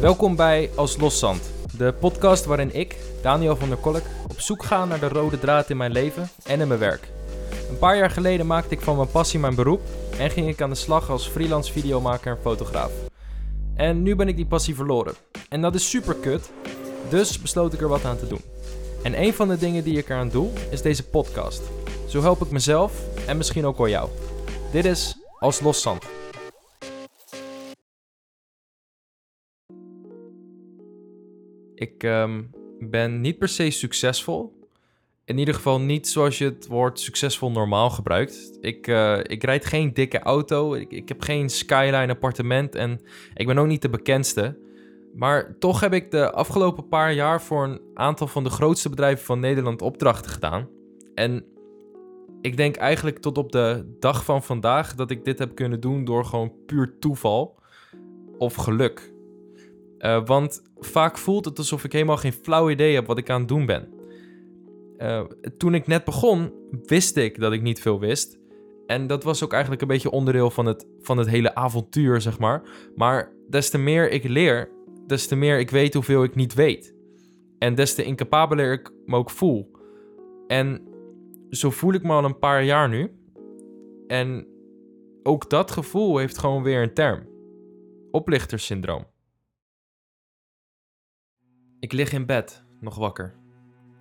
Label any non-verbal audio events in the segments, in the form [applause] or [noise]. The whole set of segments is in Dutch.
Welkom bij Als Loszand, de podcast waarin ik, Daniel van der Kolk, op zoek ga naar de rode draad in mijn leven en in mijn werk. Een paar jaar geleden maakte ik van mijn passie mijn beroep en ging ik aan de slag als freelance videomaker en fotograaf. En nu ben ik die passie verloren. En dat is super kut, dus besloot ik er wat aan te doen. En een van de dingen die ik eraan doe, is deze podcast. Zo help ik mezelf en misschien ook wel jou. Dit is Als Loszand. Ik ehm, ben niet per se succesvol. In ieder geval niet zoals je het woord succesvol normaal gebruikt. Ik, eh, ik rijd geen dikke auto. Ik, ik heb geen skyline appartement. En ik ben ook niet de bekendste. Maar toch heb ik de afgelopen paar jaar voor een aantal van de grootste bedrijven van Nederland opdrachten gedaan. En ik denk eigenlijk tot op de dag van vandaag dat ik dit heb kunnen doen door gewoon puur toeval of geluk. Uh, want vaak voelt het alsof ik helemaal geen flauw idee heb wat ik aan het doen ben. Uh, toen ik net begon, wist ik dat ik niet veel wist. En dat was ook eigenlijk een beetje onderdeel van het, van het hele avontuur, zeg maar. Maar des te meer ik leer, des te meer ik weet hoeveel ik niet weet. En des te incapabeler ik me ook voel. En zo voel ik me al een paar jaar nu. En ook dat gevoel heeft gewoon weer een term. Oplichtersyndroom. Ik lig in bed, nog wakker.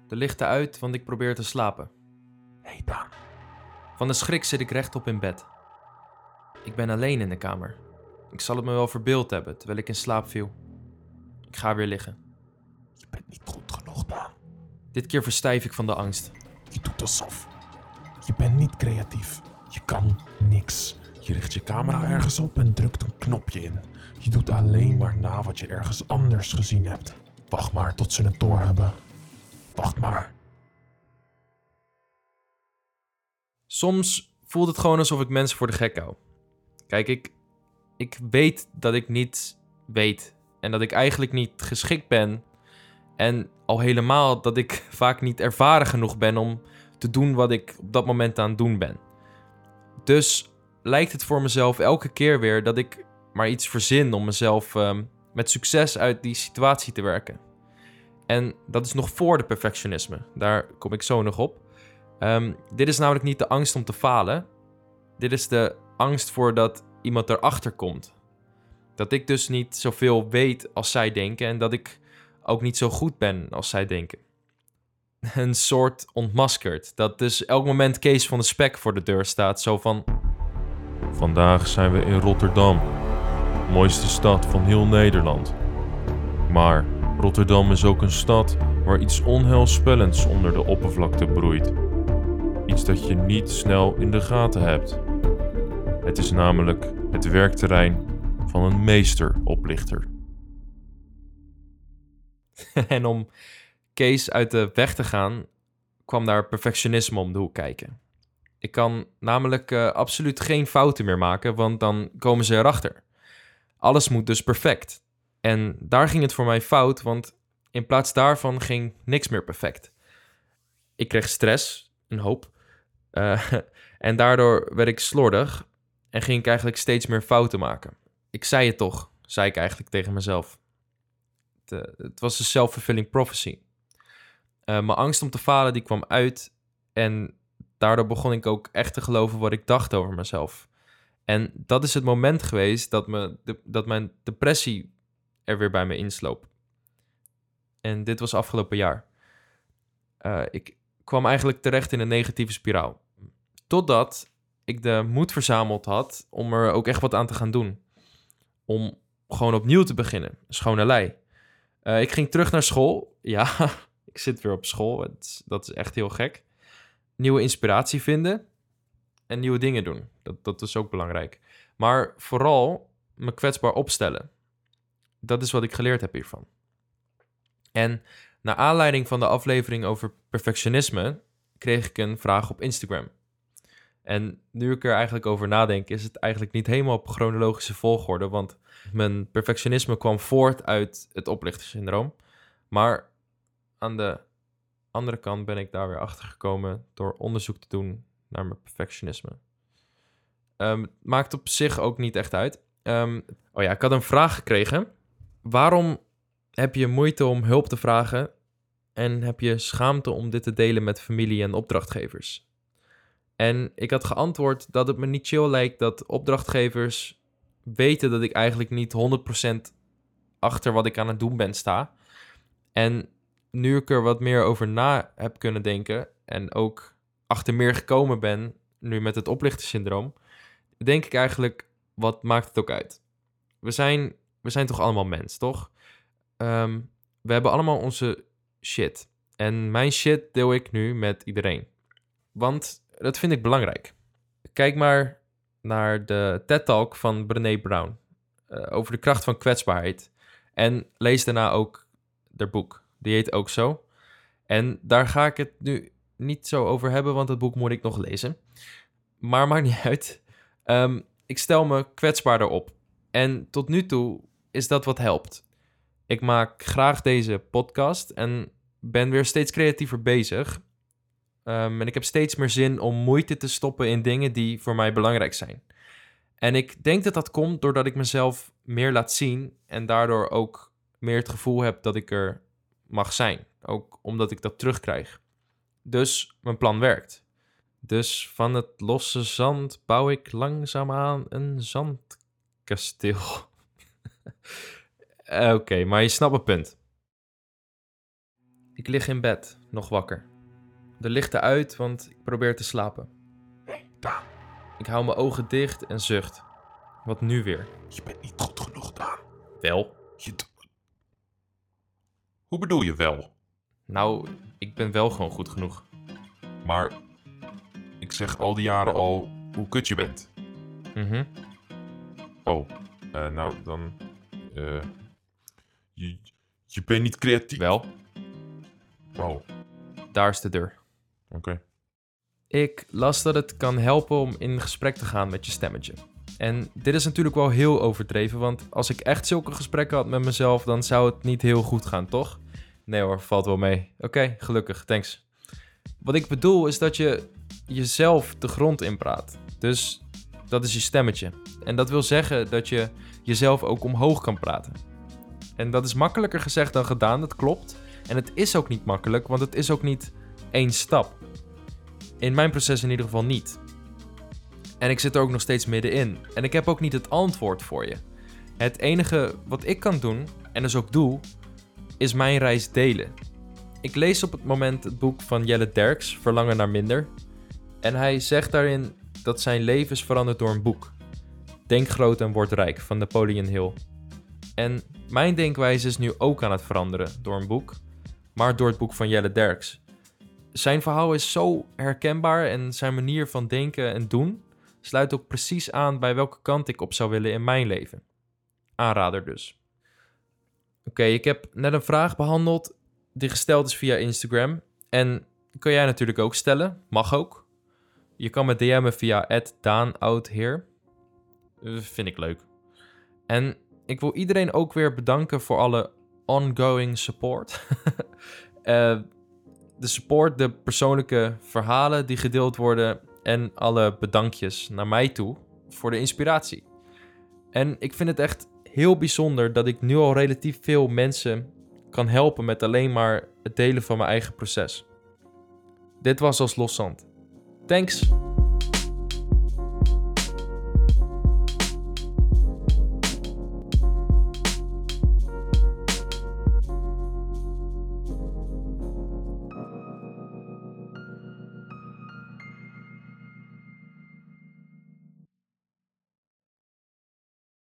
De lichten uit, want ik probeer te slapen. Hé hey Dan. Van de schrik zit ik rechtop in bed. Ik ben alleen in de kamer. Ik zal het me wel verbeeld hebben terwijl ik in slaap viel. Ik ga weer liggen. Je bent niet goed genoeg, Dan. Dit keer verstijf ik van de angst. Je doet alsof. Je bent niet creatief. Je kan niks. Je richt je camera ergens op en drukt een knopje in. Je doet alleen maar na wat je ergens anders gezien hebt. Wacht maar tot ze het door hebben. Wacht maar. Soms voelt het gewoon alsof ik mensen voor de gek hou. Kijk, ik, ik weet dat ik niet weet. En dat ik eigenlijk niet geschikt ben. En al helemaal dat ik [laughs] vaak niet ervaren genoeg ben om te doen wat ik op dat moment aan het doen ben. Dus lijkt het voor mezelf elke keer weer dat ik maar iets verzin om mezelf um, met succes uit die situatie te werken. En dat is nog voor de perfectionisme. Daar kom ik zo nog op. Um, dit is namelijk niet de angst om te falen. Dit is de angst voor dat iemand erachter komt. Dat ik dus niet zoveel weet als zij denken en dat ik ook niet zo goed ben als zij denken. [laughs] Een soort ontmaskerd. Dat dus elk moment Kees van de Spek voor de deur staat. Zo van... Vandaag zijn we in Rotterdam mooiste stad van heel Nederland. Maar Rotterdam is ook een stad waar iets onheilspellends onder de oppervlakte broeit. Iets dat je niet snel in de gaten hebt. Het is namelijk het werkterrein van een meesteroplichter. [laughs] en om Kees uit de weg te gaan, kwam daar perfectionisme om de hoek kijken. Ik kan namelijk uh, absoluut geen fouten meer maken, want dan komen ze erachter. Alles moet dus perfect. En daar ging het voor mij fout, want in plaats daarvan ging niks meer perfect. Ik kreeg stress, een hoop. Uh, [laughs] en daardoor werd ik slordig en ging ik eigenlijk steeds meer fouten maken. Ik zei het toch, zei ik eigenlijk tegen mezelf. Het, uh, het was een self-fulfilling prophecy. Uh, mijn angst om te falen die kwam uit en daardoor begon ik ook echt te geloven wat ik dacht over mezelf. En dat is het moment geweest dat, me, dat mijn depressie er weer bij me insloop. En dit was afgelopen jaar. Uh, ik kwam eigenlijk terecht in een negatieve spiraal. Totdat ik de moed verzameld had om er ook echt wat aan te gaan doen. Om gewoon opnieuw te beginnen. Schone lei. Uh, ik ging terug naar school. [laughs] Ja, ik zit weer op school. Dat is echt heel gek. Nieuwe inspiratie vinden en nieuwe dingen doen. Dat, dat is ook belangrijk. Maar vooral me kwetsbaar opstellen. Dat is wat ik geleerd heb hiervan. En naar aanleiding van de aflevering over perfectionisme kreeg ik een vraag op Instagram. En nu ik er eigenlijk over nadenk, is het eigenlijk niet helemaal op chronologische volgorde, want mijn perfectionisme kwam voort uit het oplichterssyndroom. Maar aan de andere kant ben ik daar weer achter gekomen door onderzoek te doen naar mijn perfectionisme. Um, maakt op zich ook niet echt uit. Um, oh ja, ik had een vraag gekregen Waarom heb je moeite om hulp te vragen en heb je schaamte om dit te delen met familie en opdrachtgevers? En ik had geantwoord dat het me niet chill lijkt dat opdrachtgevers weten dat ik eigenlijk niet 100% achter wat ik aan het doen ben sta. En nu ik er wat meer over na heb kunnen denken en ook achter meer gekomen ben, nu met het oplichtersyndroom, denk ik eigenlijk, wat maakt het ook uit? We zijn, we zijn toch allemaal mens, toch? Ehm, we hebben allemaal onze shit. En mijn shit deel ik nu met iedereen. Want dat vind ik belangrijk. Kijk maar naar de TED-talk van Brené Brown eh, over de kracht van kwetsbaarheid. En lees daarna ook haar boek. Die heet ook zo. En daar ga ik het nu niet zo over hebben, want het boek moet ik nog lezen. Maar maakt niet uit. Ehm, ik stel me kwetsbaarder op. En tot nu toe is dat wat helpt. Ik maak graag deze podcast en ben weer steeds creatiever bezig. Ehm, en ik heb steeds meer zin om moeite te stoppen in dingen die voor mij belangrijk zijn. En ik denk dat dat komt doordat ik mezelf meer laat zien en daardoor ook meer het gevoel heb dat ik er mag zijn. Ook omdat ik dat terugkrijg. Dus mijn plan werkt. Dus van het losse zand bouw ik langzaamaan een zandkasteel. [laughs] Oké, maar je snapt mijn punt. Ik lig in bed, nog wakker. De lichten uit, want ik probeer te slapen. Daan, Ik hou mijn ogen dicht en zucht. Wat nu weer? je bent niet goed genoeg, Daan. Wel? Je Hoe bedoel je wel? Nou, ik ben wel gewoon goed genoeg. Maar ik zeg al die jaren al hoe kut je bent. Mhm. Oh, eh, nou dan. eh, je, je bent niet creatief. Wel, Oh, daar is de deur. oké. Ik las dat het kan helpen om in gesprek te gaan met je stemmetje. En dit is natuurlijk wel heel overdreven, want als ik echt zulke gesprekken had met mezelf, dan zou het niet heel goed gaan, toch? Nee hoor, valt wel mee. Oké, gelukkig, thanks. Wat ik bedoel is dat je jezelf de grond inpraat. Dus dat is je stemmetje. En dat wil zeggen dat je jezelf ook omhoog kan praten. En dat is makkelijker gezegd dan gedaan, dat klopt. En het is ook niet makkelijk, want het is ook niet één stap. In mijn proces in ieder geval niet. En ik zit er ook nog steeds middenin. En ik heb ook niet het antwoord voor je. Het enige wat ik kan doen, en dus ook doe, is mijn reis delen. Ik lees op het moment het boek van Jelle Derks, Verlangen naar Minder. En hij zegt daarin dat zijn leven is veranderd door een boek. Denk groot en word rijk van Napoleon Hill. En mijn denkwijze is nu ook aan het veranderen door een boek, maar door het boek van Jelle Derks zijn verhaal is zo herkenbaar en zijn manier van denken en doen sluit ook precies aan bij welke kant ik op zou willen in mijn leven. Aanrader dus. Oké, ik heb net een vraag behandeld die gesteld is via Instagram. En kan jij natuurlijk ook stellen. Mag ook. Je kan me DM'en via @daanoudheer. Vind ik leuk. En ik wil iedereen ook weer bedanken voor alle ongoing support. [laughs] Eh, de support, de persoonlijke verhalen die gedeeld worden en alle bedankjes naar mij toe voor de inspiratie. En ik vind het echt heel bijzonder dat ik nu al relatief veel mensen kan helpen met alleen maar het delen van mijn eigen proces. Dit was als loszand. Thanks!